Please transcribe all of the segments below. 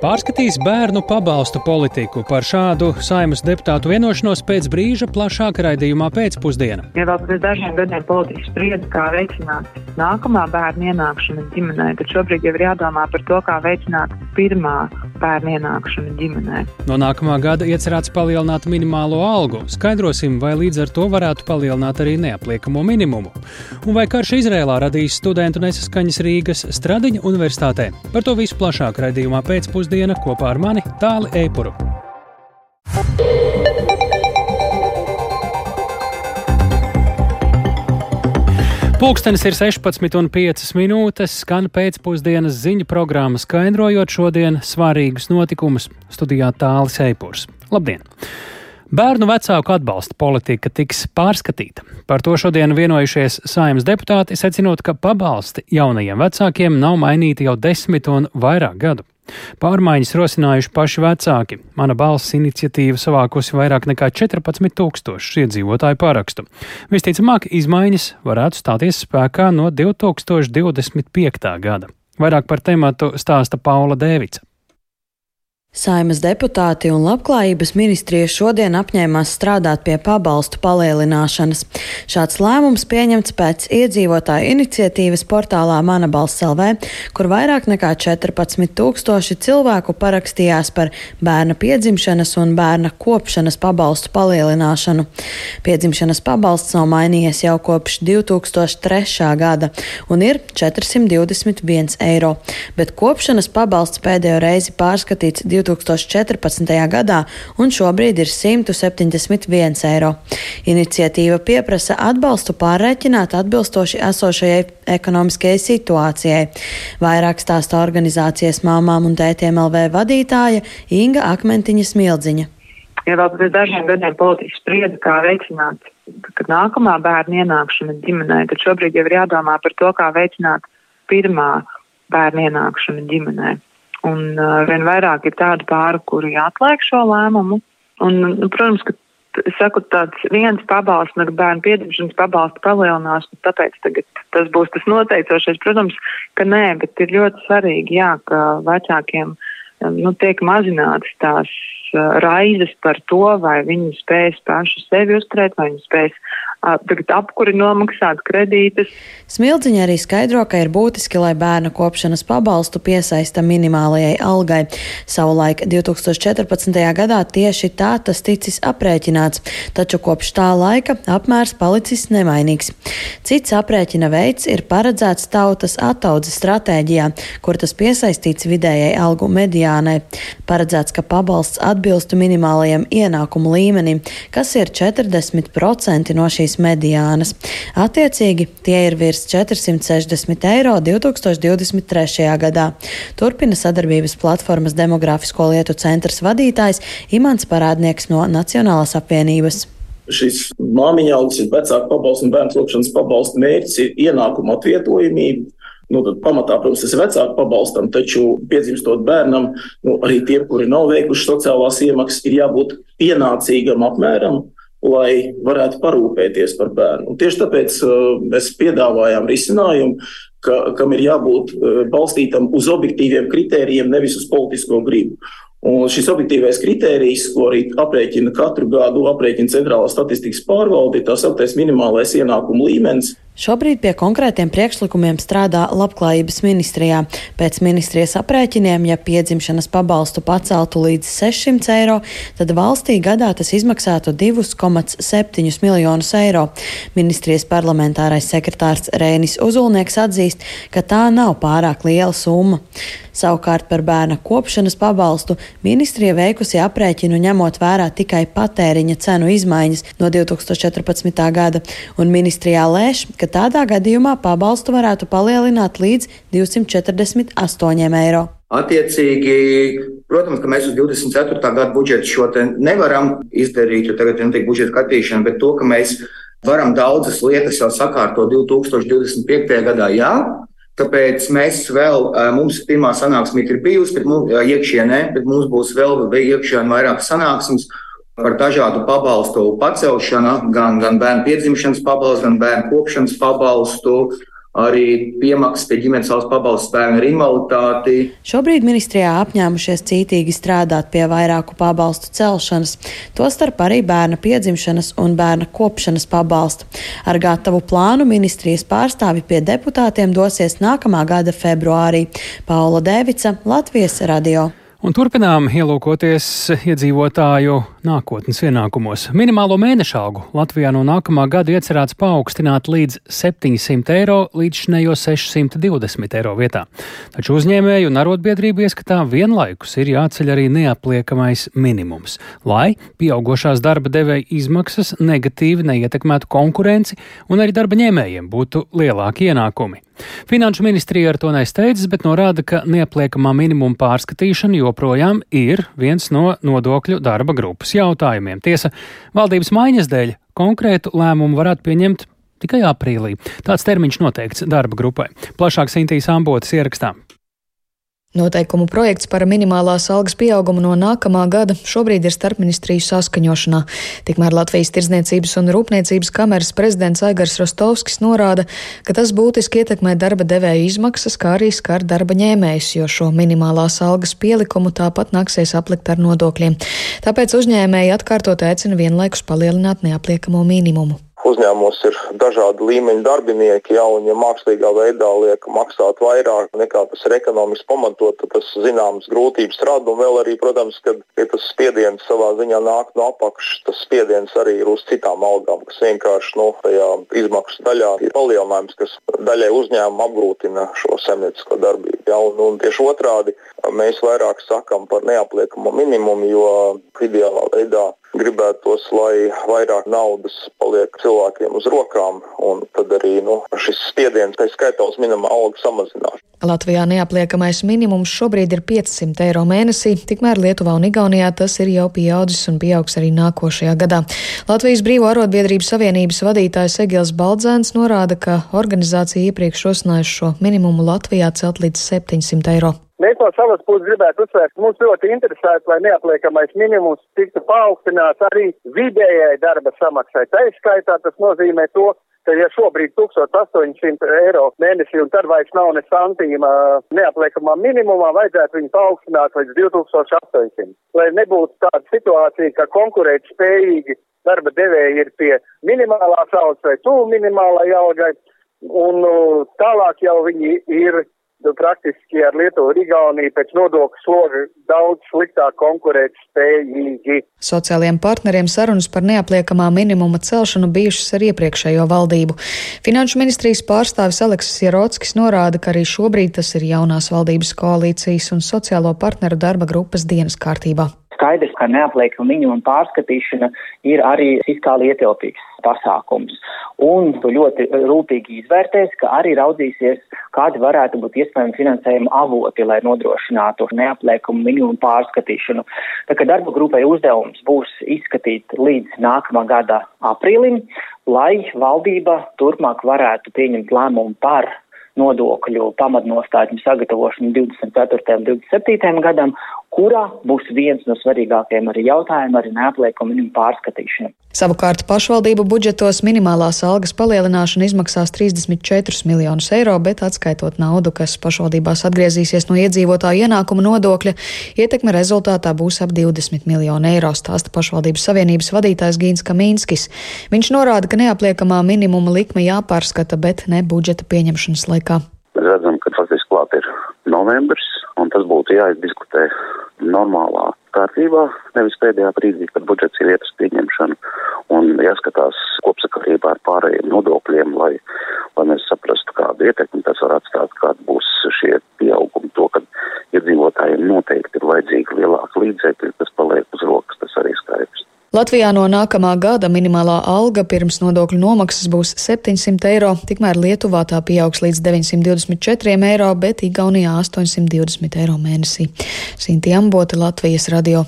Pārskatīs bērnu pabalstu politiku par šādu saimas deputātu vienošanos pēc brīža plašāka raidījumā pēcpusdienā. Ja vēl pirms dažiem gadiem politiķi spriedza, kā veicināt nākamā bērna ienākšanu ģimenē, tad šobrīd jau ir jādomā par to, kā veicināt pirmā bērna ienākšanu ģimenē. No nākamā gada iecerēts palielināt minimālo algu. Skaidrosim, vai līdz ar to varētu palielināt arī neapliekamo minimumu. Un vai karš Izrēlā radīs studentu nesaskaņas Rīgas Stradiņa universitātē? Par to visu plašāk raidījumā pēcpusdienā kopā ar mani Tāli Eipuru. Pūkstens ir 16,5 minūtes, skan pēcpusdienas ziņu programma, skaidrojot šodienas svarīgus notikumus. Studijā tālāk Seipurs. Labdien! Bērnu vecāku atbalsta politika tiks pārskatīta. Par to šodien vienojušies saimnes deputāti, secinot, ka pabalsti jaunajiem vecākiem nav mainīti jau desmit un vairāk gadu. Pārmaiņas rosinājuši paši vecāki. Mana balss iniciatīva savākusi vairāk nekā 14 tūkstošu iedzīvotāju parakstu. Visticamāk, izmaiņas varētu stāties spēkā no 2025. gada. Vairāk par tematu stāsta Paula Dēvica. Saimas deputāti un labklājības ministrija šodien apņēmās strādāt pie pabalstu palielināšanas. Šāds lēmums pieņemts pēc iedzīvotāju iniciatīvas portālā Mana balss LV, kur vairāk nekā 14 tūkstoši cilvēku parakstījās par bērna piedzimšanas un bērna kopšanas pabalstu palielināšanu. Piedzimšanas pabalsts nav mainījies jau kopš 2003. gada un ir 421 eiro, bet kopšanas pabalsts pēdējo reizi pārskatīts 2000. 2014. gadā un šobrīd ir 171 eiro. Iniciatīva pieprasa atbalstu pārreikināt atbilstoši esošajai ekonomiskajai situācijai. Vairāk stāsta organizācijas māmām un tētiem LV vadītāja Inga Akmentiņa Smildziņa. Ja vēl pirms dažiem gadiem politiķi sprieda, kā veicināt nākamā bērna ienākšanu ģimenē, tad šobrīd jau ir jādomā par to, kā veicināt pirmā bērna ienākšanu ģimenē. Un uh, vien vairāk ir tādu pāru, kuri atliek šo lēmumu. Un, nu, protams, ka saku, tāds viens pabalsts, no bērnu piedzimšanas pabalsta palielinās, tāpēc tas būs tas noteicošais. Protams, ka nē, bet ir ļoti svarīgi, jā, ka vecākiem nu, tiek mazinātas tās raizes par to, vai viņi spēs paši sevi uzturēt, vai viņi spēs tagad apkuri nomaksāt kredītus. Smildziņa arī skaidro, ka ir būtiski, lai bērna kopšanas pabalstu piesaista minimālajai algai. Savulaik 2014. gadā tieši tā tas ticis aprēķināts, taču kopš tā laika apmērs palicis nemainīgs. Cits aprēķina veids ir paredzēts tautas attaudzes stratēģijā, kur tas piesaistīts vidējai algu mediānai. Paredzēts, ka pabalsts atbilstu minimālajiem ienākumu līmenim, kas ir 40% no šīs Latvijas mediānas. Attiecīgi, tie ir virs 460 eiro 2023. gadā. Turpina sadarbības platformas Demogrāfisko lietu centrs vadītājs Imants Parādnieks no Nacionālās apvienības šis māmiņa algas, vecāku pabalstu un bērnu kopšanas pabalstu mērķis ir ienākuma atvietojamība. Nu, tad pamatā, protams, tas ir vecāku pabalstam, taču piedzimstot bērnam, nu, arī tiem, kuri nav veikuši sociālās iemaksas, ir jābūt pienācīgam apmēram lai varētu parūpēties par bērnu. Un tieši tāpēc uh, mēs piedāvājām risinājumu, ka, kam ir jābūt uh, balstītam uz objektīviem kritērijiem, nevis uz politisko gribu. Un šis objektīvais kritērijs, ko arī aprēķina katru gadu, aprēķina Centrālā statistikas pārvalde, ir tā sauktais minimālais ienākuma līmenis. Šobrīd pie konkrētiem priekšlikumiem strādā Labklājības ministrijā. Pēc ministrijas aprēķiniem, ja piedzimšanas pabalstu paceltu līdz 600 eiro, tad valstī gadā tas izmaksātu 2,7 miljonus eiro. Ministrijas parlamentārais sekretārs Rēnis Uzulnieks atzīst, ka tā nav pārāk liela summa. Savukārt par bērna kopšanas pabalstu ministrija veikusi aprēķinu ņemot vērā tikai patēriņa cenu izmaiņas no 2014. gada, un ministrijā lēš, ka tādā gadījumā pabalstu varētu palielināt līdz 248 eiro. Attiecīgi, protams, ka mēs uz 24. gada budžetu šo nevaram izdarīt, jo tagad notiek budžeta skatīšana, bet to, ka mēs varam daudzas lietas jau sakārtot 2025. gadā, jā, Tāpēc mēs vēl, mums pirmā sanāksme ir bijusi, bet mums, iekšienē, bet mums būs vēl iekšienē vairākas sanāksmes par dažādu pabalstu pacelšanu, gan, gan bērnu piedzimšanas pabalstu, gan bērnu kopšanas pabalstu. Arī piemaksas pie ģimenes valsts pabalsta bērnu ar invaliditāti. Šobrīd ministrijā apņēmušies cītīgi strādāt pie vairāku pabalstu celšanas, tostarp arī bērna piedzimšanas un bērna kopšanas pabalsta. Ar gatavu plānu ministrijas pārstāvi pie deputātiem dosies nākamā gada februārī. Paula Devica, Latvijas radio. Un turpinām ielūkoties iedzīvotāju nākotnes ienākumos. Minimālo mēneša algu Latvijā no nākamā gada iecerēts paaugstināt līdz 700 eiro līdz šnējo 620 eiro vietā. Taču uzņēmēju un arotbiedrību ieskatā vienlaikus ir jāceļ arī neapliekamais minimums, lai pieaugošās darba devēja izmaksas negatīvi neietekmētu konkurenci un arī darba ņēmējiem būtu lielāki ienākumi. Finanšu ministrija ar to nesteidzas, bet norāda, ka neapliekamā minimuma pārskatīšana joprojām ir viens no nodokļu darba grupas jautājumiem. Tiesa, valdības maiņas dēļ konkrētu lēmumu varētu pieņemt tikai aprīlī. Tāds termiņš noteikts darba grupai. Plašāk Sintīs Ambotas ierakstā. Noteikumu projekts par minimālās algas pieaugumu no nākamā gada šobrīd ir starpministriju saskaņošanā. Tikmēr Latvijas Tirzniecības un Rūpniecības kameras prezidents Aigars Rostovskis norāda, ka tas būtiski ietekmē darba devēja izmaksas, kā arī skar darba ņēmējus, jo šo minimālās algas pielikumu tāpat nāksies aplikt ar nodokļiem. Tāpēc uzņēmēji atkārtot aicina vienlaikus palielināt neapliekamo minimumu. Uzņēmumos ir dažādi līmeņi darbinieki, ja, un ja mākslīgā veidā liek maksāt vairāk nekā tas ir ekonomiski pamatot, tad tas zināmas grūtības rada. Un vēl arī, protams, kad ja tas spiediens savā ziņā nāk no apakšas, tas spiediens arī ir uz citām algām, kas vienkārši nu, tajā izmaksu daļā ir palielinājums, kas daļai uzņēmumu apgrūtina šo zemniecisko darbību. Ja, un, un tieši otrādi mēs vairāk sakam par neapliekamo minimumu, jo ideālā veidā gribētos, lai vairāk naudas paliek cilvēkiem uz rokām, un tad arī nu, šis spiediens, tā skaitā uz minimālo algu samazinās. Latvijā neapliekamais minimums šobrīd ir 500 eiro mēnesī, tikmēr Lietuvā un Igaunijā tas ir jau pieaudzis un pieaugs arī nākošajā gadā. Latvijas Brīvo arotbiedrību savienības vadītājs Egils Baldzēns norāda, ka organizācija iepriekš rosinājuši šo minimumu Latvijā celt līdz 700 eiro. Mēs no savas puses gribētu uzsvērt, ka mums ļoti interesētu, lai neapliekamais minimums tiktu paaugstināts arī vidējai darba samaksai. Tā izskaitā tas nozīmē to, ka ja šobrīd 1800 eiro mēnesī un tad vairs nav ne santīma neapliekamā minimumā, vajadzētu viņu paaugstināt līdz 2800. Lai nebūtu tāda situācija, ka konkurēt spējīgi darba devēji ir pie minimālās algas vai tuvu minimālai algai, un tālāk jau viņi ir nu, praktiski ar Lietuvu un Igauniju pēc nodokļu sloga daudz sliktāk konkurēt spējīgi. Sociālajiem partneriem sarunas par neapliekamā minimuma celšanu bijušas ar iepriekšējo valdību. Finanšu ministrijas pārstāvis Aleksis Ierotskis norāda, ka arī šobrīd tas ir jaunās valdības koalīcijas un sociālo partneru darba grupas dienas kārtībā skaidrs, ka neapliekama minimuma pārskatīšana ir arī fiskāli ietilpīgs pasākums. Un ļoti rūpīgi izvērtēs, ka arī raudzīsies, kādi varētu būt iespējami finansējuma avoti, lai nodrošinātu neapliekumu minimumu pārskatīšanu. Tā kā darba grupai uzdevums būs izskatīt līdz nākamā gada aprīlim, lai valdība turpmāk varētu pieņemt lēmumu par nodokļu pamatnostādņu sagatavošanu 24. un 27. gadam, kurā būs viens no svarīgākajiem arī jautājumiem arī neapliekuma minimuma pārskatīšana. Savukārt pašvaldību budžetos minimālās algas palielināšana izmaksās 34 miljonus eiro, bet atskaitot naudu, kas pašvaldībās atgriezīsies no iedzīvotāju ienākuma nodokļa, ietekme rezultātā būs ap 20 miljonu eiro, stāsta pašvaldības savienības vadītājs Gīns Kamīnskis. Viņš norāda, ka neapliekamā minimuma likme jāpārskata, bet ne budžeta pieņemšanas laikā. Mēs redzam, ka faktiski klāt ir novembris, un tas būtu jāizdiskutē normālā kārtībā, nevis pēdējā brīdī, kad budžets ir ietas pieņemšana, un jāskatās kopsakarībā ar pārējiem nodokļiem, lai, lai mēs saprastu, kādu ietekmi tas var atstāt, kāda būs šie pieaugumi, to, ka iedzīvotājiem noteikti ir vajadzīgi lielāki līdzekļi, kas paliek uz rokas, tas arī skaidrs. Latvijā no nākamā gada minimālā alga pirms nodokļu nomaksas būs 700 eiro, tikmēr Lietuvā tā pieaugs līdz 924 eiro, bet Igaunijā 820 eiro mēnesī. Sinti Amboti, Latvijas radio.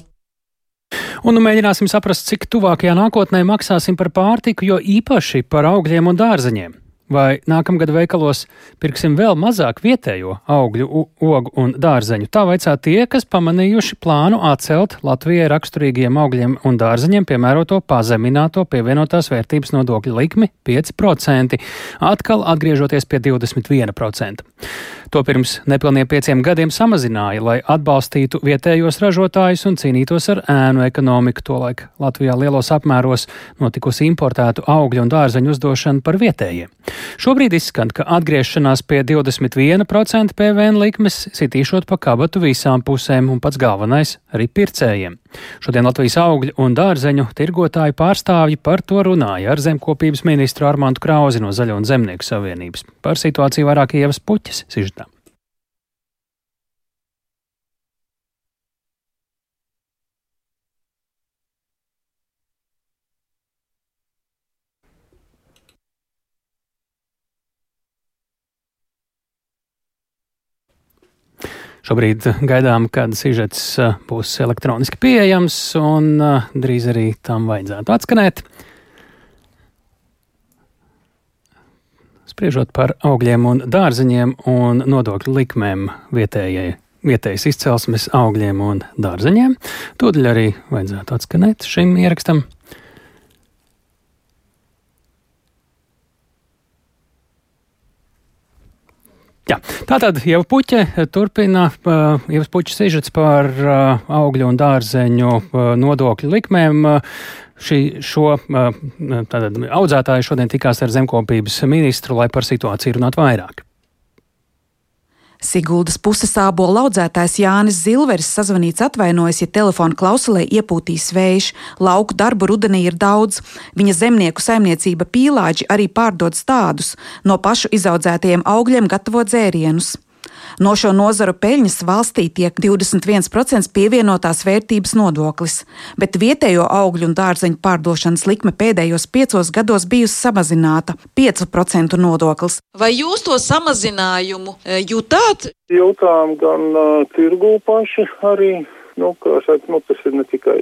Un nu mēģināsim saprast, cik tuvākajā nākotnē maksāsim par pārtiku, jo īpaši par augļiem un dārzeņiem. Vai nākamgad veikalos pirksim vēl mazāk vietējo augļu, ogu un dārzeņu. Tā vaicā tie, kas pamanījuši plānu atcelt Latvijai raksturīgiem augļiem un dārzeņiem piemēroto pazemināto pievienotās vērtības nodokļu likmi 5%, atkal atgriežoties pie 21%. To pirms nepilniem pieciem gadiem samazināja, lai atbalstītu vietējos ražotājus un cīnītos ar ēnu ekonomiku. Tolaik Latvijā lielos apmēros notikusi importētu augļu un dārzeņu uzdošana par vietējiem. Šobrīd izskan, ka atgriešanās pie 21% PVN likmes sitīšot pa kabatu visām pusēm un pats galvenais arī pircējiem. Šodien Latvijas augļu un dārzeņu tirgotāju pārstāvji par to runāja ar zemkopības ministru Armantu Krauzi no Zaļo un Zemnieku savienības. Par situāciju vairāk ievas puķis sižetā. Šobrīd gaidām, kad sižets uh, būs elektroniski pieejams, un uh, drīz arī tam vajadzētu atskanēt. Spriežot par augļiem un dārzeņiem un nodokļu likmēm vietējai, vietējas izcelsmes augļiem un dārzeņiem, tūdaļ arī vajadzētu atskanēt šim ierakstam. Jā, tātad jau puķe turpina, jau puķa sižets par augļu un dārzeņu nodokļu likmēm. Šī, šo tātad, audzētāju šodien tikās ar zemkopības ministru, lai par situāciju runātu vairāk. Siguldas puses ābola audzētājs Jānis Zilveris sazvanīts atvainojas, ja telefona klausulē iepūtīs vējš. Lauku darbu rudenī ir daudz. Viņa zemnieku saimniecība pīlāģi arī pārdod stādus, no pašu izaudzētajiem augļiem gatavo dzērienus. No šo nozaru peļņas valstī tiek 21% pievienotās vērtības nodoklis, bet vietējo augļu un dārzeņu pārdošanas likme pēdējos piecos gados bijusi samazināta - 5% nodoklis. Vai jūs to samazinājumu e, jūtāt? Jūtām gan uh, tirgū paši arī Nu, saka, nu, tas ir ne tikai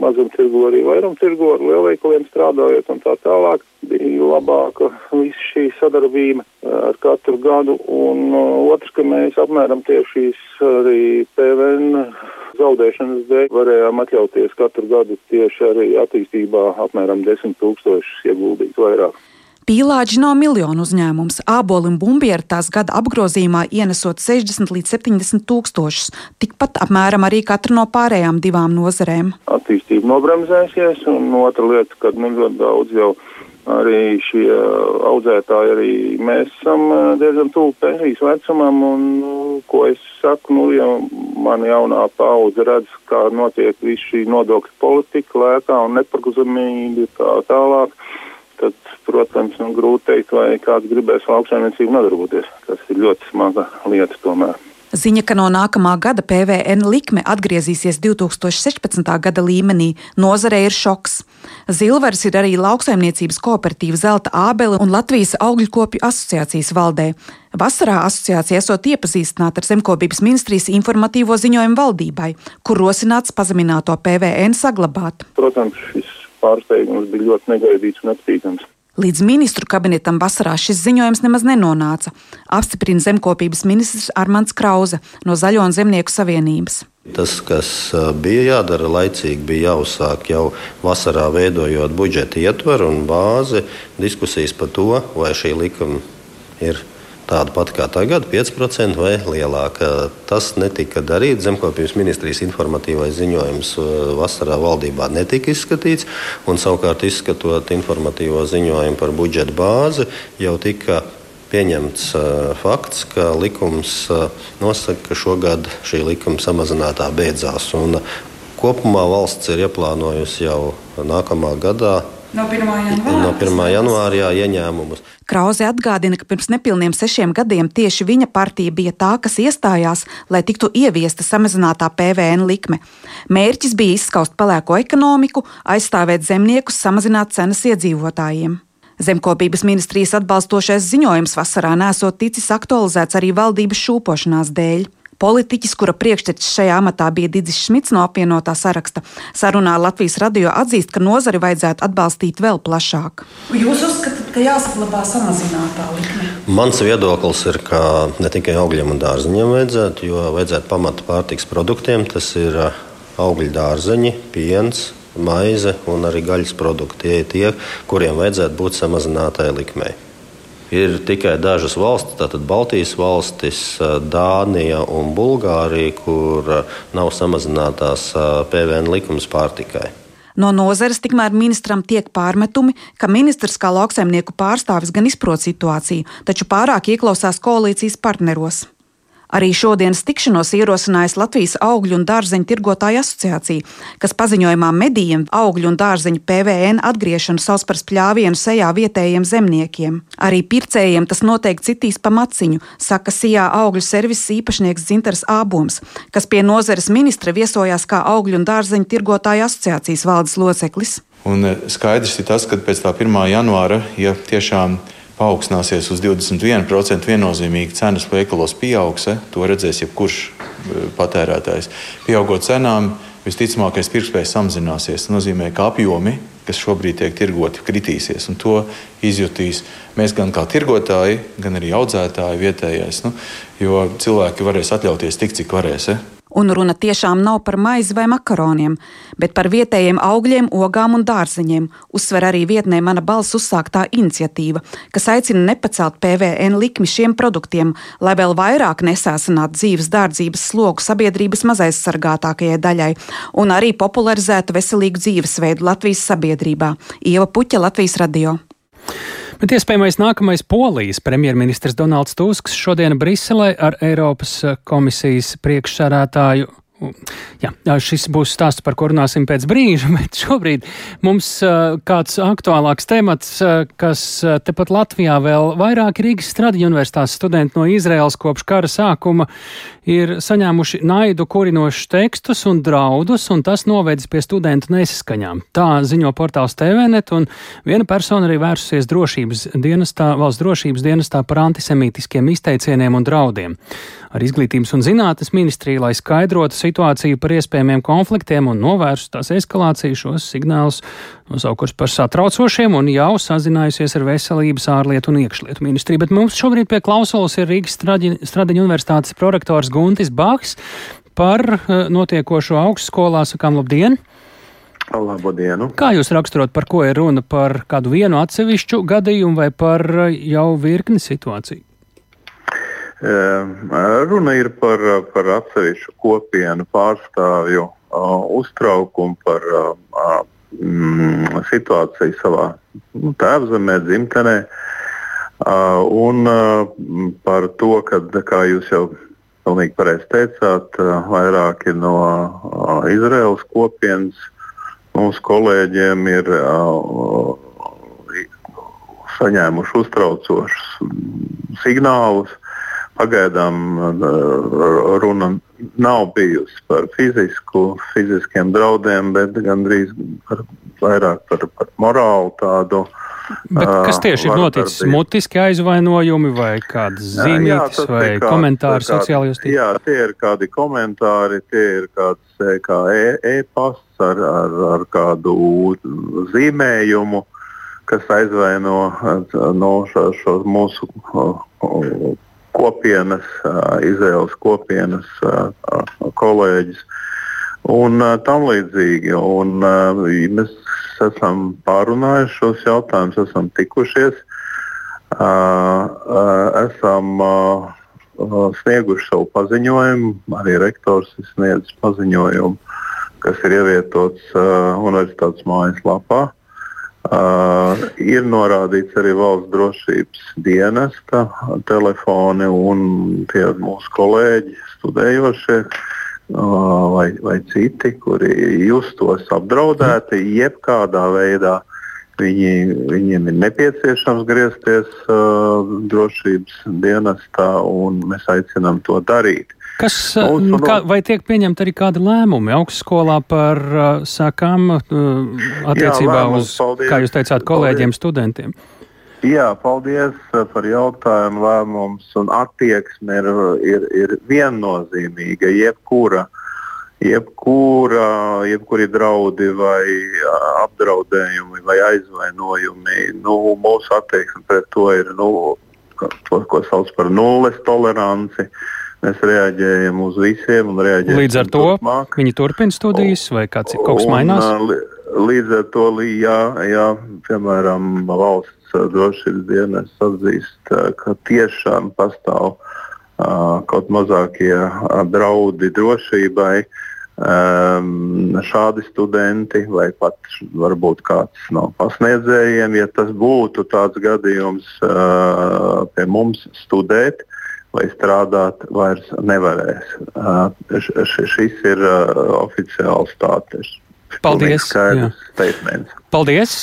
mazumtirgu, arī vairumtirgu ar lielveikaliem strādājot un tā tālāk. Bija labāka visa šī sadarbība eh, ar katru gadu. Un uh, otrs, ka mēs apmēram tieši šīs arī PVN zaudēšanas dēļ varējām atļauties katru gadu tieši arī attīstībā apmēram 10 tūkstošus ieguldīt vairāk. Pīlāģi nav miljonu uzņēmums. Ābolim bumbieri tās gada apgrozījumā ienesot 60 līdz 70 tūkstošus, tikpat apmēram arī katra no pārējām divām nozarēm. Attīstība nobremzēsies, un otra lieta, kad nu ļoti daudz jau arī šie audzētāji, arī mēs esam diezgan tuvu pensijas vecumam, un nu, ko es saku, nu, ja man jaunā paudze redz, kā notiek viss šī nodokļu politika, lēkā un neparguzamība tā tālāk tad, protams, nu, grūti teikt, vai kāds gribēs lauksaimniecību nodarboties. Tas ir ļoti smaga lieta tomēr. Ziņa, ka no nākamā gada PVN likme atgriezīsies 2016. gada līmenī, nozarei ir šoks. Zilvers ir arī lauksaimniecības kooperatīva Zelta Ābele un Latvijas augļu kopju asociācijas valdē. Vasarā asociācija esot iepazīstināta ar zemkopības ministrijas informatīvo ziņojumu valdībai, kur rosināts pazemināto PVN saglabāt. Protams, šis pārsteigums bija ļoti negaidīts un nepatīkams. Līdz ministru kabinetam vasarā šis ziņojums nemaz nenonāca, apstiprina zemkopības ministrs Armāns Krause no Zaļo un Zemnieku savienības. Tas, kas bija jādara laicīgi, bija jāuzsāk jau vasarā, veidojot budžeta ietvaru un bāzi diskusijas par to, vai šī likuma ir tāda pati kā tagad, 5% vai lielāka. Tas netika darīts. Zemkopības ministrijas informatīvais ziņojums uh, vasarā valdībā netika izskatīts, un savukārt izskatot informatīvo ziņojumu par budžeta bāzi, jau tika pieņemts uh, fakts, ka likums uh, nosaka, ka šogad šī likuma samazinātā beidzās. Un, uh, kopumā valsts ir ieplānojusi jau nākamā gadā No 1. janvāra, no 1. janvāra jā, ieņēmumus. Krause atgādina, ka pirms nepilniem sešiem gadiem tieši viņa partija bija tā, kas iestājās, lai tiktu ieviesta samazinātā PVN likme. Mērķis bija izskaust pelēko ekonomiku, aizstāvēt zemniekus, samazināt cenas iedzīvotājiem. Zemkopības ministrijas atbalstošais ziņojums vasarā nesot ticis aktualizēts arī valdības šūpošanās dēļ. Politiķis, kura priekštecis šajā amatā bija Digis Šmits no apvienotā saraksta, sarunā Latvijas radio atzīst, ka nozari vajadzētu atbalstīt vēl plašāk. Jūs uzskatāt, ka jāsaglabā samazinātā likme? Mans viedoklis ir, ka ne tikai augļiem un dārzeņiem vajadzētu, jo vajadzētu pamata pārtiks produktiem. Tas ir augļu dārzeņi, piens, maize un arī gaļas produkti. Tie ir tie, kuriem vajadzētu būt samazinātai likmei. Ir tikai dažas valstis, tātad Baltijas valstis, Dānija un Bulgārija, kur nav samazinātās PVN likums pārtikai. No nozares tikmēr ministram tiek pārmetumi, ka ministrs kā lauksaimnieku pārstāvis gan izprot situāciju, taču pārāk ieklausās koalīcijas partneros. Arī šodienas tikšanos ierosinājusi Latvijas augļu un dārzeņu tirgotāju asociācija, kas paziņojumā medijiem augļu un dārzeņu PVN atgriešanu sauc par spļāvienu sejā vietējiem zemniekiem. Arī pircējiem tas noteikti citīs pa maciņu, saka Sijā augļu servisa īpašnieks Zintars Āboms, kas pie nozares ministra viesojās kā augļu un dārzeņu tirgotāju asociācijas valdes loceklis. Un eh, skaidrs ir tas, ka pēc tā 1. janvāra, ja tiešām ir paaugstināsies uz 21%, viennozīmīgi cenas veikalos pieaugs. To redzēs jebkurš eh, patērētājs. Pieaugot cenām, visticamākais pirktspējas samazināsies. Tas nozīmē, ka apjomi, kas šobrīd tiek tirgoti, kritīsies. To izjutīs mēs gan kā tirgotāji, gan arī audzētāji vietējais. Nu, jo cilvēki varēs atļauties tik, cik varēs. Eh? Un runa tiešām nav par maizi vai makaroniem, bet par vietējiem augļiem, ogām un dārzeņiem, uzsver arī vietnē mana balss uzsāktā iniciatīva, kas aicina nepacelt PVN likmi šiem produktiem, lai vēl vairāk nesāsinātu dzīves dārdzības slogu sabiedrības mazaizsargātākajai daļai un arī popularizētu veselīgu dzīvesveidu Latvijas sabiedrībā. Ieva Puķa, Latvijas radio. Bet iespējamais nākamais polijas premjerministrs Donalds Tusks šodien Briselē ar Eiropas komisijas priekšsādātāju Jā, šis būs stāsts, par ko runāsim pēc brīža, bet šobrīd mums kāds aktuālāks temats, kas tepat Latvijā vēl vairāki Rīgas Stradiņu universitātes studenti no Izraels kopš kara sākuma ir saņēmuši naidu kurinošus tekstus un draudus, un tas novedis pie studentu nesaskaņām. Tā ziņo portāls TVNet, un viena persona arī vērsusies drošības dienestā, valsts drošības dienestā par antisemītiskiem izteicieniem un draudiem ar Izglītības un zinātnes ministriju, lai skaidrotu situāciju par iespējamiem konfliktiem un novērstu tās eskalāciju. Šos signālus nosaukusi par satraucošiem un jau sazinājusies ar Veselības, ārlietu un iekšlietu ministriju. Bet mums šobrīd pie klausulas ir Rīgas Stradiņa universitātes prorektors Guntis Baks par eh, notiekošo augstskolā. Sakām labdien! Labdienu. Kā jūs raksturot, par ko ir runa? Par kādu vienu atsevišķu gadījumu vai par eh, jau virkni situāciju? Runa ir par, par atsevišķu kopienu pārstāvju uztraukumu par mm, situāciju savā nu, tēvzemē, dzimtenē. Un par to, ka, kā jūs jau pilnīgi pareizi teicāt, vairāki no Izraels kopienas mūsu kolēģiem ir saņēmuši uztraucošus signālus Pagaidām uh, runa nav bijusi par fizisku, fiziskiem draudiem, bet gandrīz par, vairāk par, par morālu tādu. Bet kas uh, tieši ir noticis? Mutiski aizvainojumi vai kādas zīmītes vai kā, komentāri sociālajos tīklos? Jā, tie ir kādi komentāri, tie ir kāds e, kā e-pasts e ar, ar, ar kādu zīmējumu, kas aizvaino no šo, šo mūsu kopienas, Izraels kopienas kolēģis un tam līdzīgi. Un, mēs esam pārunājuši šos jautājumus, esam tikušies, esam snieguši savu paziņojumu, arī rektors ir sniedzis paziņojumu, kas ir ievietots universitātes mājaslapā. Uh, ir norādīts arī valsts drošības dienesta telefoni un tie mūsu kolēģi, studējošie uh, vai, vai citi, kuri justos apdraudēti jebkādā veidā. Viņi, viņiem ir nepieciešams griezties uh, drošības dienestā, un mēs aicinām to darīt. Kas, Mūsu, uh, kā, vai tiek pieņemti arī kādi lēmumi augstskolā par uh, sakām uh, attiecībā jā, lēmums, uz, paldies, kā jūs teicāt, kolēģiem, paldies. studentiem? Jā, paldies par jautājumu. Lēmums un attieksme ir, ir, ir viennozīmīga. Jebkura, jebkura, jebkuri draudi vai apdraudējumi vai aizvainojumi, nu, mūsu attieksme pret to ir nu, to, ko sauc par nulles toleranci. Mēs reaģējam uz visiem un reaģējam. Līdz ar to turpmāk. viņi turpina studijas vai kāds ir kaut kas mainās? Un, līdz ar to, jā, jā, piemēram, valsts drošības dienas atzīst, ka tiešām pastāv uh, kaut mazākie uh, draudi drošībai. Um, šādi studenti, vai pat varbūt kāds no pasniedzējiem, ja tas būtu tāds gadījums, uh, pie mums studēt vai strādāt, vairs nevarēs. Šis ir oficiāls stāsts. Paldies! Paldies!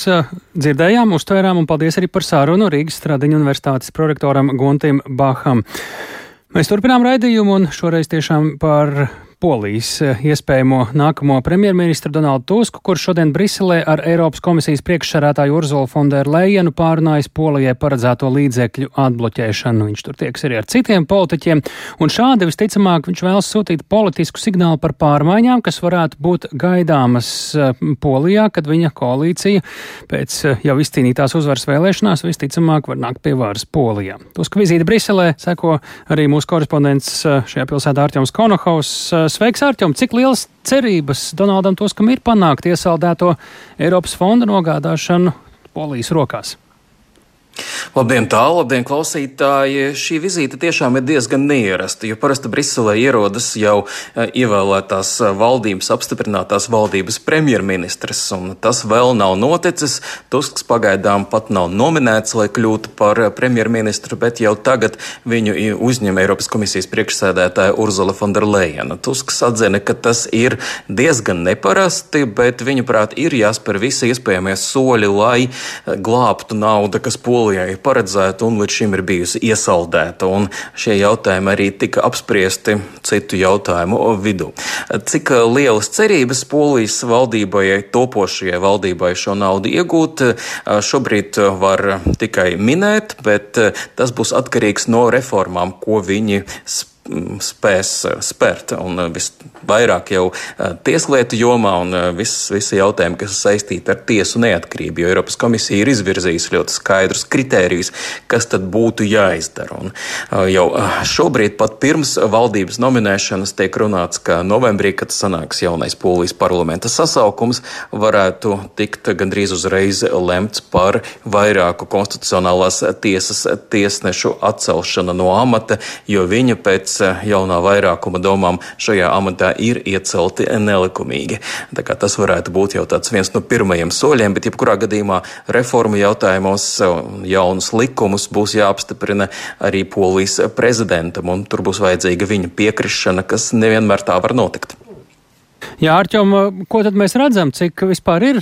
Dzirdējām, uztvērām un paldies arī par sārunu Rīgas Stradiņu universitātes prorektoram Guntim Baham. Mēs turpinām raidījumu un šoreiz tiešām par Polijas eh, iespējamo nākamo premjerministru Donaldu Tusku, kurš šodien Briselē ar Eiropas komisijas priekšsarātāju Urzulu Fonderu Lejenu pārunājis Polijai paredzēto līdzekļu atbloķēšanu. Viņš tur tieks arī ar citiem politiķiem, un šādi visticamāk viņš vēlas sūtīt politisku signālu par pārmaiņām, kas varētu būt gaidāmas eh, Polijā, kad viņa koalīcija pēc eh, jau izcīnītās uzvaras vēlēšanās visticamāk var nākt pie varas Polijā. Tuska vizīte Briselē seko arī mūsu korespondents šajā pilsētā Artjoms Konohaus Sveiks, Arķom! Cik liels cerības Donaldam Tuskam ir panākt iesaldēto Eiropas fonda nogādāšanu Polijas rokās? Labdien, tālu, labdien, klausītāji! Šī vizīte tiešām ir diezgan neierasta, jo parasti Briselē ierodas jau e, ievēlētās e, valdības, apstiprinātās valdības premjerministrs, un tas vēl nav noticis. Tusks pagaidām pat nav nominēts, lai kļūtu par e, premjerministru, bet jau tagad viņu uzņem Eiropas komisijas priekšsēdētāja Urzula Fonderlejena. Tusks atzina, ka tas ir diezgan neparasti, bet viņuprāt ir jāspēr visi iespējamie soļi, lai glābtu naudu, kas polī Polijai paredzēta un līdz šim ir bijusi iesaldēta. Šie jautājumi arī tika apspriesti citu jautājumu vidū. Cik lielas cerības Polijas valdībai, topošajai valdībai šo naudu iegūt, šobrīd var tikai minēt, bet tas būs atkarīgs no reformām, ko viņi spēj spēs spērt. Un visvairāk jau tieslietu jomā un viss, visi jautājumi, kas saistīti ar tiesu neatkarību, jo Eiropas komisija ir izvirzījusi ļoti skaidrus kritērijus, kas tad būtu jāizdara. Un jau šobrīd, pat pirms valdības nominēšanas, tiek runāts, ka novembrī, kad sanāks jaunais polijas parlamenta sasaukums, varētu tikt gandrīz uzreiz lemts par vairāku konstitucionālās tiesas tiesnešu atcelšanu no amata, jo viņa pēc pēc eh, jaunā vairākuma domām šajā amatā ir iecelti nelikumīgi. Tas varētu būt jau tāds viens no pirmajiem soļiem, bet jebkurā gadījumā reformu jautājumos jaunus likumus būs jāapstiprina arī polijas prezidentam, un tur būs vajadzīga viņa piekrišana, kas nevienmēr tā var notikt. Jā, Arķom, ko tad mēs redzam, cik vispār ir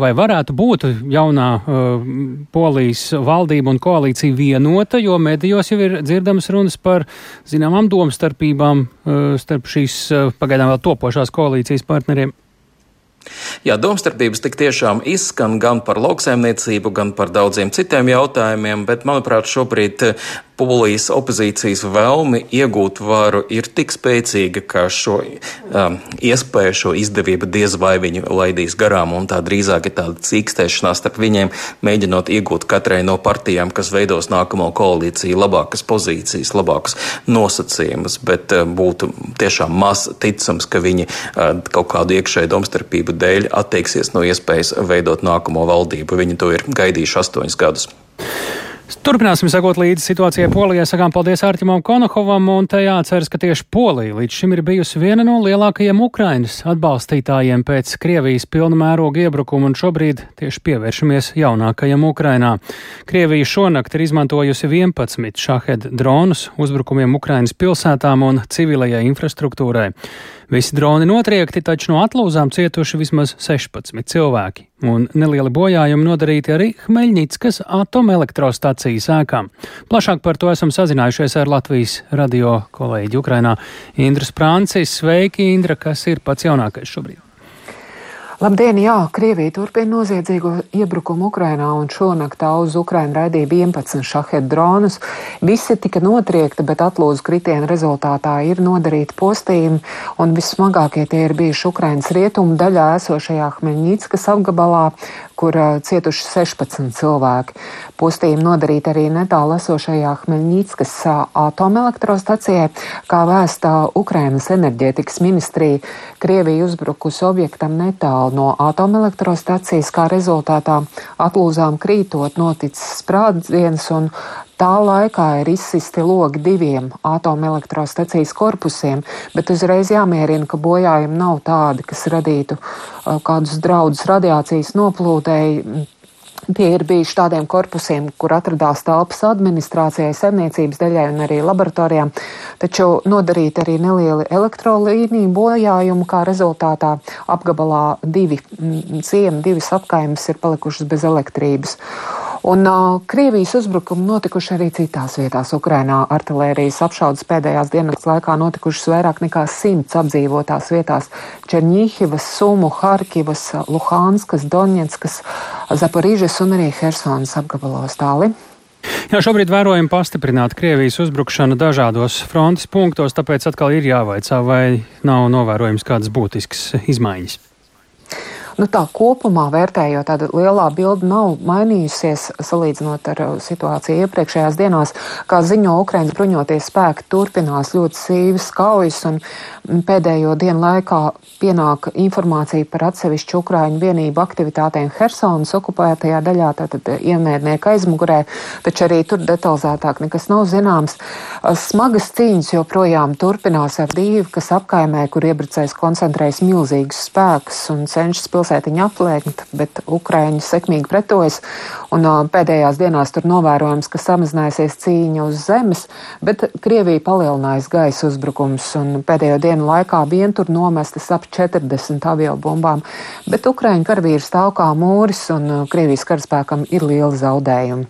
vai varētu būt jaunā uh, polijas valdība un koalīcija vienota, jo medijos jau ir dzirdamas runas par zināmām domstarpībām uh, starp šīs uh, pagaidām vēl topošās koalīcijas partneriem. Jā, domstarpības tik tiešām izskan gan par lauksaimniecību, gan par daudziem citiem jautājumiem, bet, manuprāt, šobrīd Polijas opozīcijas vēlmi iegūt varu ir tik spēcīga, ka šo um, iespēju, šo izdevību diez vai viņi laidīs garām, un tā drīzāk ir tāda cīkstēšanās starp viņiem, mēģinot iegūt katrai no partijām, kas veidos nākamo koalīciju, labākas pozīcijas, labākus nosacījumus, bet uh, būtu tiešām maz ticams, ka viņi uh, kaut kādu iekšēju domstarpību dēļ atteiksies no iespējas veidot nākamo valdību. Viņi to ir gaidījuši astoņus gadus. Turpināsim sekot līdzi situācijai Polijā. Sakām paldies Ārķimam Konokovam, un te jāatceras, ka tieši Polija līdz šim ir bijusi viena no lielākajiem Ukrainas atbalstītājiem pēc Krievijas pilna mēroga iebrukuma, un šobrīd tieši pievēršamies jaunākajam Ukrainā. Krievija šonakt ir izmantojusi 11 šahed dronus uzbrukumiem Ukrainas pilsētām un civilajai infrastruktūrai. Visi droni notriekti, taču no atlūzām cietuši vismaz 16 cilvēki, un nelieli bojājumi nodarīti arī Hmeļņickas atomelektrostacijas ēkām. Plašāk par to esam sazinājušies ar Latvijas radio kolēģi Ukrainā Indras Prāncis. Sveiki, Indra, kas ir pats jaunākais šobrīd? Labdien, jā, Krievija turpina noziedzīgo iebrukumu Ukrainā un šonakt uz Ukrainu raidīja 11 šahedu dronus. Visi tika notriekti, bet atlūzu kritienu rezultātā ir nodarīti postījumi, un vissmagākie tie ir bijuši Ukrainas rietumu daļā esošajā Hmeņģīckas apgabalā, kur cietuši 16 cilvēki. Postījumi nodarīti arī netālu esošajā Hmeņģīckas uh, atomelektrostacijai, kā vēsta Ukrainas enerģētikas ministrija. Krievija uzbrukusi objektam netālu no atomelektrostacijas, kā rezultātā atlūzām krītot noticis sprādziens un Tā laikā ir izsisti logi diviem atomelektrostacijas korpusiem, bet uzreiz jāmierina, ka bojājumi nav tādi, kas radītu uh, kādus draudus radiācijas noplūdēji Tie ir bijuši tādiem korpusiem, kur atradās telpas administrācijai, saimniecības daļai un arī laboratorijām, taču nodarīti arī nelieli elektrolīniju bojājumi, kā rezultātā apgabalā divi ciemi, divas apkaimes ir palikušas bez elektrības. Un uh, Krievijas uzbrukumi notikuši arī citās vietās. Ukrainā artilērijas apšaudas pēdējās dienas laikā notikušas vairāk nekā simts apdzīvotās vietās - Černīhivas, Sumu, Harkivas, Luhānskas, Doņetskas, Zaporīžas un arī Hersonas apgabalos tāli. Jā, šobrīd vērojam pastiprinātu Krievijas uzbrukšanu dažādos frontes punktos, tāpēc atkal ir jāvaicā, vai nav novērojams kādas būtiskas izmaiņas. Nu, tā kopumā vērtējot, tāda lielā bilde nav mainījusies salīdzinot ar uh, situāciju iepriekšējās dienās. Kā ziņo Ukraiņas bruņoties spēki, turpinās ļoti sīvas kaujas, un pēdējo dienu laikā pienāk informācija par atsevišķu Ukraiņu vienību aktivitātēm Hersonas okupētajā daļā, tātad iemērnieku aizmugurē, taču arī tur detalizētāk nekas nav zināms. Uh, smagas cīņas joprojām turpinās ar divu, kas apkaimē, kur iebrucējs koncentrējas milzīgus spēkus un cenšas pilsētā pilsētiņa aplēkt, bet Ukraiņi sekmīgi pretojas. Un pēdējās dienās tur novērojams, ka samazinājusies cīņa uz zemes, bet Krievija palielinājas gaisa uzbrukums. Pēdējo dienu laikā vien tur nomestas ap 40 avio bombām. Bet Ukraiņu karavīri stāv kā mūris un Krievijas karaspēkam ir lieli zaudējumi.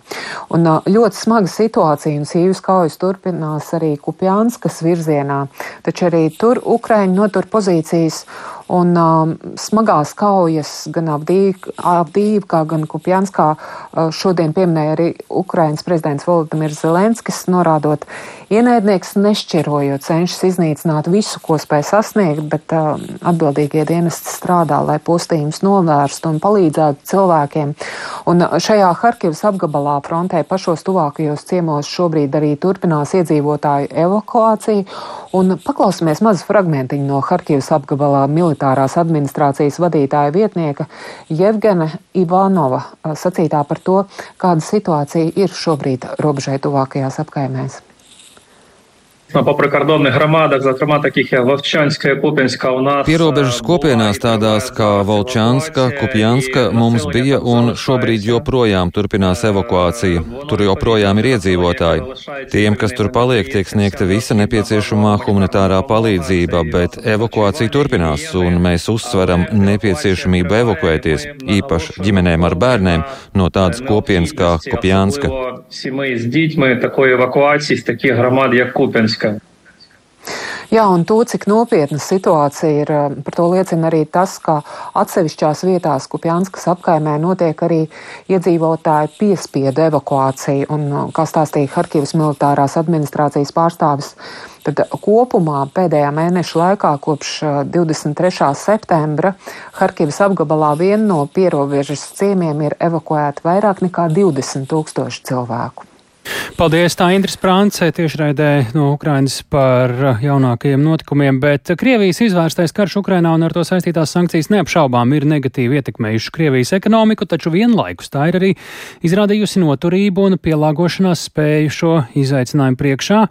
Un ļoti smaga situācija un sīvas kaujas turpinās arī Kupjānskas virzienā, taču arī tur Ukraiņi notur pozīcijas. Un um, smagās kaujas gan Avdīvkā, gan Kupjanskā uh, šodien pieminēja arī Ukrainas prezidents Volodimirs Zelenskis, norādot, ienaidnieks nešķirojot cenšas iznīcināt visu, ko spēj sasniegt, bet uh, atbildīgie dienesti strādā, lai postījums novērstu un palīdzētu cilvēkiem. Un šajā Harkivas apgabalā frontē pašos tuvākajos ciemos šobrīd arī turpinās iedzīvotāju evakuācija. Un paklausīsimies mazu fragmentiņu no Harkivas apgabalā militāru militārās administrācijas vadītāja vietnieka Jevgena Ivanova sacītā par to, kāda situācija ir šobrīd robežai tuvākajās apkaimēs По прикордонних громадах, зокрема таких як Вовчанська, Куп'янська, у нас Pierobežas kopienās tādās kā Volčanska, Kupjanska mums bija un šobrīd joprojām turpinās evakuācija. Tur joprojām ir iedzīvotāji. Tiem, kas tur paliek, tiek sniegta visa nepieciešamā humanitārā palīdzība, bet evakuācija turpinās un mēs uzsveram nepieciešamību evakuēties, īpaši ģimenēm ar bērniem no tādas kopienas kā Kupjanska. Сімей з дітьми такої евакуації з таких громад, як Куп'янська. Jā, un to, cik nopietna situācija ir, par to liecina arī tas, ka atsevišķās vietās Kupjanskas apkaimē notiek arī iedzīvotāju piespiedu evakuācija. Un, kā stāstīja Harkivas militārās administrācijas pārstāvis, tad kopumā pēdējā mēneša laikā kopš 23. septembra Harkivas apgabalā vien no pierobežas ciemiem ir evakuēti vairāk nekā 20 tūkstoši cilvēku. Paldies, tā Indras Prāncē tiešraidē no Ukrainas par uh, jaunākajiem notikumiem, bet Krievijas izvērstais karš Ukrainā un ar to saistītās sankcijas neapšaubām ir negatīvi ietekmējuši Krievijas ekonomiku, taču vienlaikus tā ir arī izrādījusi noturību un pielāgošanās spēju šo izaicinājumu priekšā.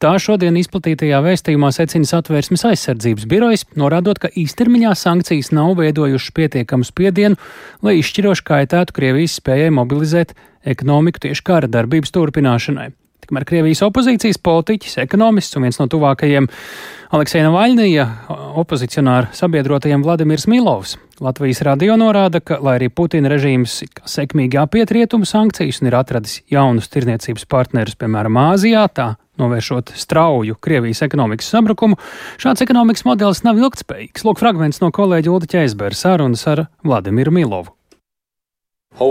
Tā šodien izplatītajā vēstījumā secina satvērsmes aizsardzības birojas, norādot, ka īstermiņā sankcijas nav veidojušas pietiekamu spiedienu, lai izšķiroši kaitētu Krievijas spējai mobilizēt ekonomiku tieši kara darbības turpināšanai. Tikmēr Krievijas opozīcijas politiķis, ekonomists un viens no tuvākajiem Aleksēna Vaļnija opozicionāra sabiedrotajiem Vladimirs Milovs Latvijas radio norāda, ka, lai arī Putina režīms sekmīgi apiet rietumu sankcijas un ir atradis jaunus tirniecības partnerus, piemēram, Āzijā, tā novēršot strauju Krievijas ekonomikas sabrukumu, šāds ekonomikas modelis nav ilgtspējīgs. Lūk, fragments no kolēģa Ulda Ķeizbēra sarunas ar Vladimiru Milovu. Uh,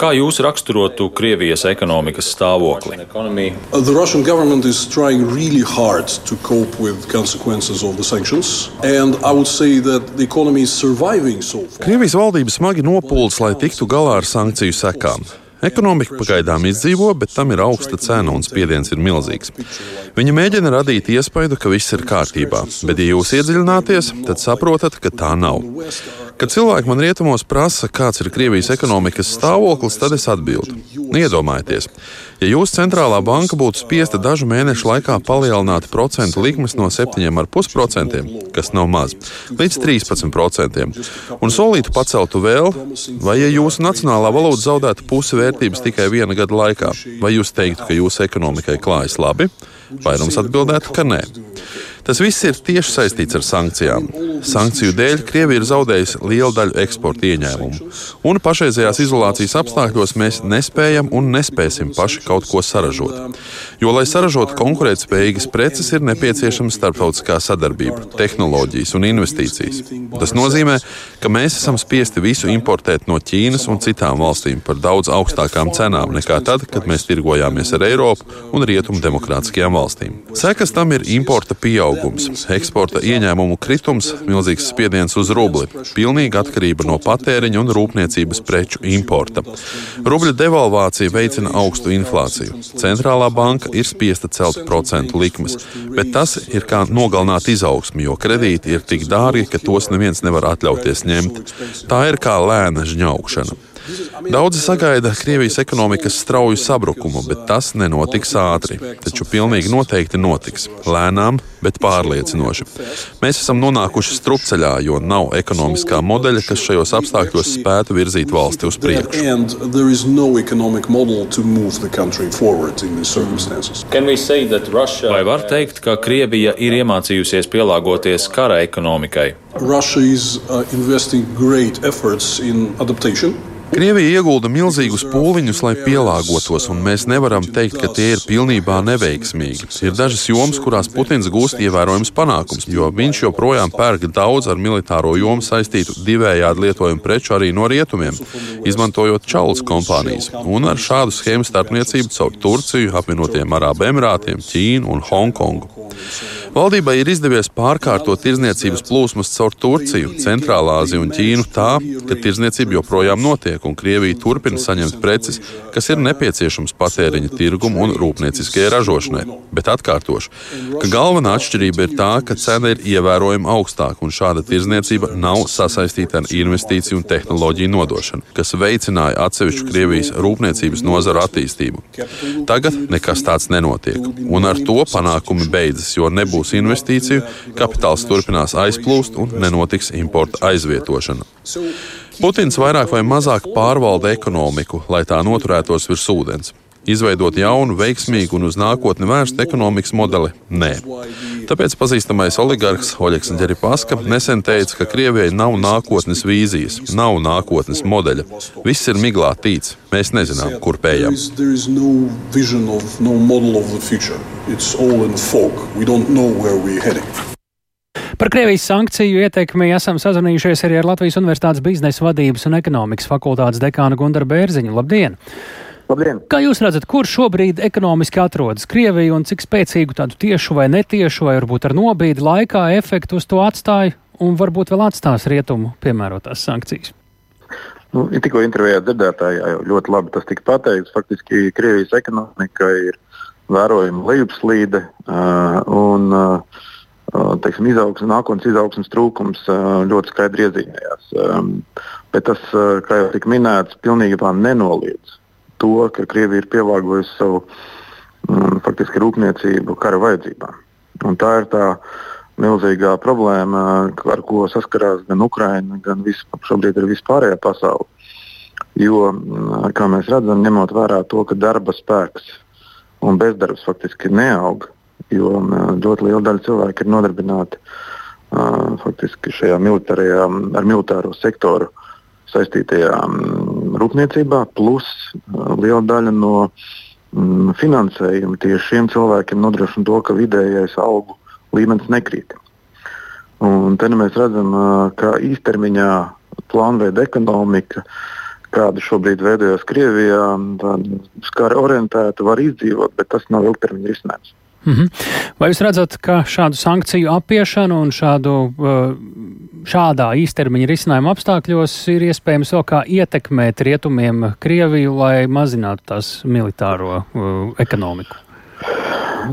Kā jūs raksturotu Krievijas ekonomikas stāvokli? Uh, the Russian government is trying really hard to cope with consequences of the sanctions, and I would say that the economy is surviving so far. Krievijas valdība smagi nopūlas, lai tiktu galā ar sankciju sekām. Ekonomika pagaidām izdzīvo, bet tam ir augsta cena un spiediens ir milzīgs. Viņa mēģina radīt iespaidu, ka viss ir kārtībā, bet, ja jūs iedziļināties, tad saprotat, ka tā nav. Kad cilvēki man rietumos prasa, kāds ir Krievijas ekonomikas stāvoklis, tad es atbildu: Iedomājieties, ja jūsu centrālā banka būtu spiesta dažu mēnešu laikā palielināt procentu likmes no 7,5%, kas nav maz, līdz 13%, un solītu paceltu vēl, vai ja jūsu nacionālā valūta zaudētu pusi vērtības tikai viena gada laikā, vai jūs teiktu, ka jūsu ekonomikai klājas labi? Vairums atbildētu, ka nē. Tas viss ir tieši saistīts ar sankcijām. Sankciju dēļ Krievija ir zaudējusi lielu daļu eksporta ieņēmumu, un pašreizējās izolācijas apstākļos mēs nespējam un nespēsim paši kaut ko saražot. Jo, lai saražotu konkurētspējīgas preces, ir nepieciešama starptautiskā sadarbība, tehnoloģijas un investīcijas. Tas nozīmē, ka mēs esam spiesti visu importēt no Ķīnas un citām valstīm par daudz augstākām cenām nekā tad, kad mēs tirgojāmies ar Eiropu un Rietumu demokrātiskajām valstīm. Sekas tam ir importa pieaugums pieaugums, eksporta ieņēmumu kritums, milzīgs spiediens uz rubli, pilnīga atkarība no patēriņa un rūpniecības preču importa. Rubļa devalvācija veicina augstu inflāciju. Centrālā banka ir spiesta celt procentu likmes, bet tas ir kā nogalināt izaugsmi, jo kredīti ir tik dārgi, ka tos neviens nevar atļauties ņemt. Tā ir kā lēna žņaukšana. Daudzi sagaida Krievijas ekonomikas strauju sabrukumu, bet tas nenotiks ātri. Taču pilnīgi noteikti notiks. Lēnām, bet pārliecinoši. Mēs esam nonākuši strupceļā, jo nav ekonomiskā modeļa, kas šajos apstākļos spētu virzīt valsti uz priekšu. Vai var teikt, ka Krievija ir iemācījusies pielāgoties kara ekonomikai? Russia is uh, investing great efforts in adaptation. Krievija iegulda milzīgus pūliņus, lai pielāgotos, un mēs nevaram teikt, ka tie ir pilnībā neveiksmīgi. Ir dažas jomas, kurās Putins gūst ievērojams panākums, jo viņš joprojām pērk daudz ar militāro jomu saistītu divējādi lietojumu preču arī no rietumiem, izmantojot čaulas kompānijas, un ar šādu schēmu starpniecību caur Turciju, apvienotiem Arābu Emirātiem, Ķīnu un Hongkongu. Valdībai ir izdevies pārkārtot tirzniecības plūsmas caur Turciju, Centrālā Aziju un Ķīnu tā, ka tirzniecība joprojām notiek un Krievija turpina saņemt preces, kas ir nepieciešams patēriņa tirgumu un rūpnieciskajai ražošanai. Bet atkārtošu, ka galvenā atšķirība ir tā, ka cena ir ievērojami augstāka un šāda tirzniecība nav sasaistīta ar investīciju un tehnoloģiju nodošanu, kas veicināja atsevišķu Krievijas rūpniecības nozaru attīstību. Tagad nekas tāds nenotiek, un ar to panākumi beidzas, jo nebūs investīciju, kapitāls turpinās aizplūst un nenotiks importa aizvietošana. Putins vairāk vai mazāk pārvalda ekonomiku, lai tā noturētos virs ūdens. Izveidot jaunu, veiksmīgu un uz nākotni vērstu ekonomikas modeli? Nē. Tāpēc pazīstamais oligarhs Oļegs Ģeripaska nesen teica, ka Krievijai nav nākotnes vīzijas, nav nākotnes modeļa. Viss ir miglā tīts. Mēs nezinām, kur pējam. Par Krievijas sankciju ietekmi esam sazvanījušies arī ar Latvijas Universitātes biznesa vadības un ekonomikas fakultātes dekānu Gundaru Bērziņu. Labdien! Labdien. Kā jūs redzat, kur šobrīd ekonomiski atrodas Krievija un cik spēcīgu tādu tiešu vai netiešu, vai varbūt ar nobīdi laikā efektu uz to atstāja un varbūt vēl atstās rietumu piemērotās sankcijas? Nu, ja tikko intervijā dzirdētājā jau ļoti labi tas tika pateikts. Faktiski Krievijas ekonomika ir vērojama lejupslīde uh, un uh, teiksim, izaugsme, nākotnes izaugsmes trūkums ļoti skaidri iezīmējās. Bet tas, kā jau tika minēts, pilnībā nenoliedz to, ka Krievija ir pielāgojusi savu faktiski rūpniecību kara vajadzībām. Un tā ir tā milzīgā problēma, ar ko saskarās gan Ukraina, gan vis, šobrīd arī vispārējā pasaule. Jo, kā mēs redzam, ņemot vērā to, ka darba spēks un bezdarbs faktiski neaug, jo ļoti liela daļa cilvēku ir nodarbināti uh, faktiski šajā militārajā, ar militāro sektoru saistītajā um, rūpniecībā, plus uh, liela daļa no mm, finansējumi tieši šiem cilvēkiem nodrošina to, ka vidējais algu līmenis nekrīt. Un te nu mēs redzam, ka īstermiņā plānveida ekonomika, kāda šobrīd veidojas Krievijā, skara orientēta, var izdzīvot, bet tas nav ilgtermiņa risinājums. Mm -hmm. Vai jūs redzat, ka šādu sankciju apiešanu un šādu, šādā īstermiņa risinājuma apstākļos ir iespējams vēl kā ietekmēt rietumiem Krieviju, lai mazinātu tās militāro uh, ekonomiku?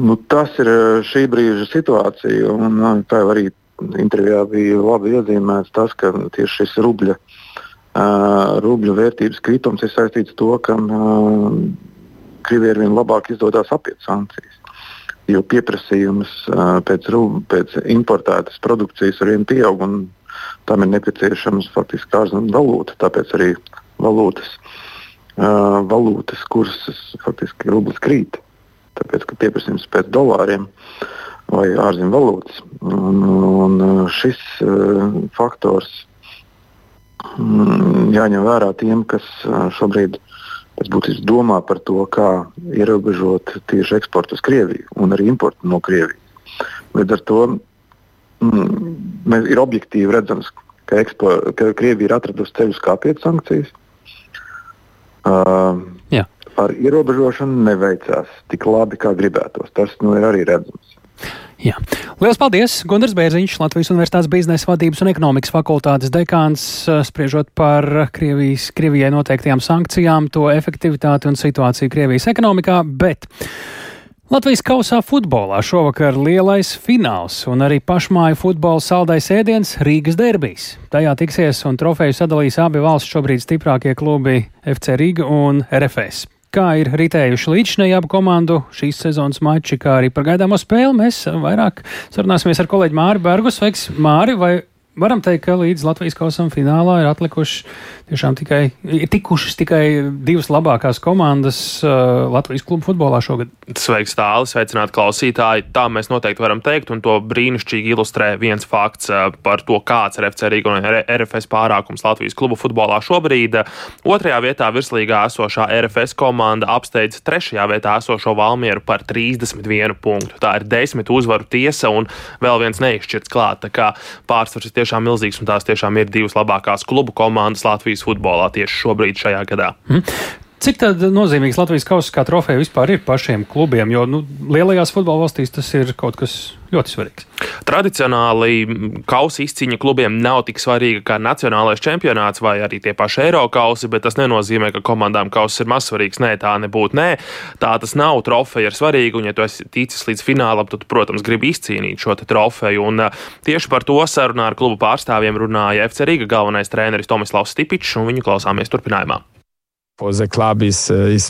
Nu, tas ir šī brīža situācija, un tā arī intervijā bija labi iezīmēts tas, ka tieši šis rubļa, uh, rubļa vērtības kritums ir saistīts ar to, ka uh, Krievijai ar vien labāk izdodas apiet sankcijas. Jo pieprasījums uh, pēc, rub, pēc importētas produkcijas ar vienu pieaug, un tam ir nepieciešams faktiski ārzemju valūta. Tāpēc arī valūtas, uh, valūtas kurses faktiski rublis krīt. Tāpēc, ka pieprasījums pēc dolāriem vai ārzemju valūtas. Un, un šis uh, faktors um, jāņem vērā tiem, kas uh, šobrīd pēc būtības domā par to, kā ierobežot tieši eksportu uz Krieviju un arī importu no Krievijas. Līdz ar to mm, mēs ir objektīvi redzams, ka, ekspo, ka Krievija ir atradusi ceļus, kā apiet sankcijas. Uh, Jā. ar ierobežošanu neveicās tik labi, kā gribētos. Tas nu, ir arī redzams. Jā. Lielas paldies! Gunārs Bērziņš, Latvijas Universitātes biznesa vadības un ekonomikas fakultātes dekāns, spriežot par Krievijas, Krievijai noteiktajām sankcijām, to efektivitāti un situāciju Krievijas ekonomikā, bet Latvijas kausā futbolā šovakar lielais fināls un arī pašmāju futbola saldais ēdiens Rīgas derbijas. Tajā tiksies un trofeju sadalīs abi valsts šobrīd stiprākie klubi FC Riga un RFS. Kā ir ritējuši līdzinēji abu komandu šīs sezonas mači, kā arī par gaidāmo spēli, mēs vairāk sarunāsimies ar kolēģi Māri Bergu. Sveiks, Māri! Vai varam teikt, ka līdz Latvijas kausam finālā ir atlikuši tiešām tikai, tikušas tikai divas labākās komandas uh, Latvijas klubu futbolā šogad. Sveiks, tālāk, sveicināt klausītāji. Tā mēs noteikti varam teikt, un to brīnišķīgi ilustrē viens fakts uh, par to, kāds ir FC Rīga un RFS pārākums Latvijas klubu futbolā šobrīd. Otrajā vietā virslīgā esošā RFS komanda apsteidz trešajā vietā esošo Valmieru par 31 punktu. Tā ir desmit uzvaru tiesa un vēl viens neizšķirts klāt. Tā kā pārsvars ir tiešām milzīgs, un tās tiešām ir divas labākās klubu komandas Latvijas futbolā tieši šobrīd šajā gadā. Mm. Cik nozīmīgs Latvijas kausa kā trofeja vispār ir pašiem klubiem? Jo nu, lielajās futbola valstīs tas ir kaut kas ļoti svarīgs. Tradicionāli kausa izcīņa klubiem nav tik svarīga kā nacionālais čempionāts vai arī tie paši eiro kausi, bet tas nenozīmē, ka komandām kausa ir mazsvarīgs. Nē, tā nebūtu. Nē, tā tas nav. Trofeja ir svarīga, un ja tu esi ticis līdz finālam, tad, protams, gribi izcīnīt šo trofeju. Un tieši par to sarunā ar klubu pārstāvjiem runāja FC Riga galvenais treneris Tomislavs Stipičs, un viņu klausāmies turpinājumā. Is, is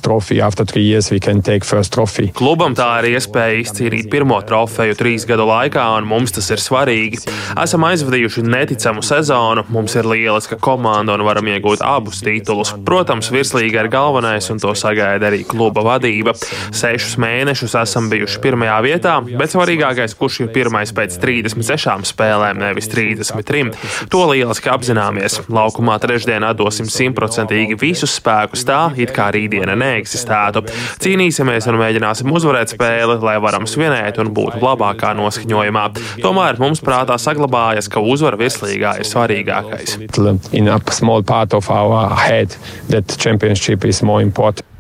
Klubam tā ir iespēja izcīnīt pirmo trofeju trīs gadu laikā, un mums tas ir svarīgi. Esam aizvadījuši neticamu sezonu, mums ir lieliska komanda un varam iegūt abus titulus. Protams, virslīga ir galvenais, un to sagaida arī kluba vadība. Sešus mēnešus esam bijuši pirmajā vietā, bet svarīgākais, kurš ir pirmais pēc 36 spēlēm, nevis 33. To lieliski apzināmies. Laukumā trešdien atdosim simtprocentīgi visus spēkus spēkus tā, it kā rītdiena neeksistētu. Cīnīsimies un mēģināsim uzvarēt spēli, lai varam svinēt un būt labākā noskaņojumā. Tomēr mums prātā saglabājas, ka uzvara virslīgā ir svarīgākais. In a small part of our head that championship is more important.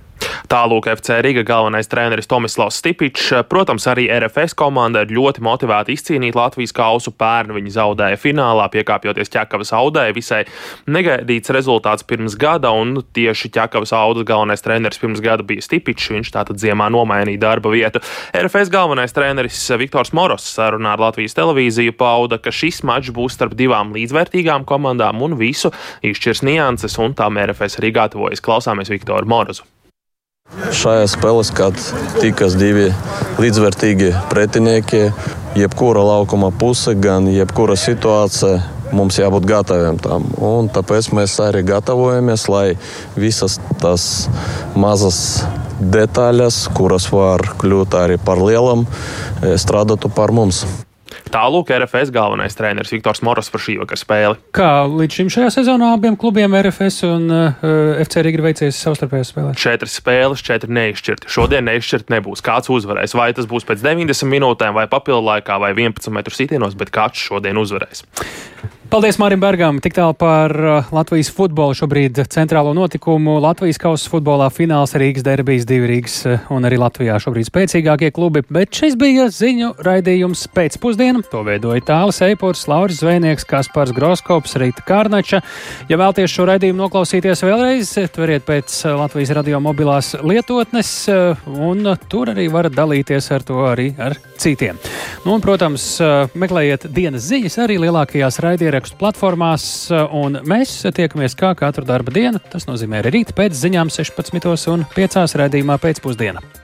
Tālūk FC Riga galvenais treneris Tomislavs Stipičs. Protams, arī RFS komanda ir ļoti motivēta izcīnīt Latvijas kausu. Pērn viņi zaudēja finālā, piekāpjoties ķekavas audē. Visai negaidīts rezultāts pirms gada, un tieši ķekavas audas galvenais treneris pirms gada bija Stipičs. Viņš tātad ziemā nomainīja darba vietu. RFS galvenais treneris Viktors Moros sarunā ar Latvijas televīziju pauda, ka šis mačs būs starp divām līdzvērtīgām komandām un visu izšķirs nianses, un tam RFS arī gatavojas. Klausāmies Viktoru Morozu. Šajā spēlē, kad tikas divi līdzvērtīgi pretinieki, jebkura laukuma puse, gan jebkura situācija, mums jābūt gataviem tam. Un tāpēc mēs arī gatavojamies, lai visas tās mazas detaļas, kuras var kļūt arī par lielām, strādātu par mums. Tālūk, RFS galvenais treneris Viktors Moros par šī vakara spēli. Kā līdz šim šajā sezonā abiem klubiem RFS un uh, FC Riga ir veicies savstarpējās spēlēs? Četras spēles, četri neizšķirti. Šodien neizšķirti nebūs. Kāds uzvarēs? Vai tas būs pēc 90 minūtēm, vai papildu laikā, vai 11 metru sitienos, bet kāds šodien uzvarēs? Paldies Mārim Bergam! Tik tālu par uh, Latvijas futbolu šobrīd centrālo notikumu. Latvijas kausa futbolā fināls Rīgas derbijas, divi Rīgas uh, un arī Latvijā šobrīd spēcīgākie klubi, bet šis bija ziņu raidījums pēcpusdiena. To veidoja Tālis Eipurs, Lauris Zvejnieks, Kaspars Groskops, Rīta Kārnača. Ja vēlties šo raidījumu noklausīties vēlreiz, tveriet pēc uh, Latvijas radio mobilās lietotnes, un tur arī varat dalīties ar to arī ar citiem. Nu, un, protams, meklējiet dienas ziņas arī lielākajās raidierakstu ierakstu platformās, un mēs tiekamies kā katru darba dienu. Tas nozīmē arī rīt pēc ziņām 16 un 5 redzījumā pēcpusdienā.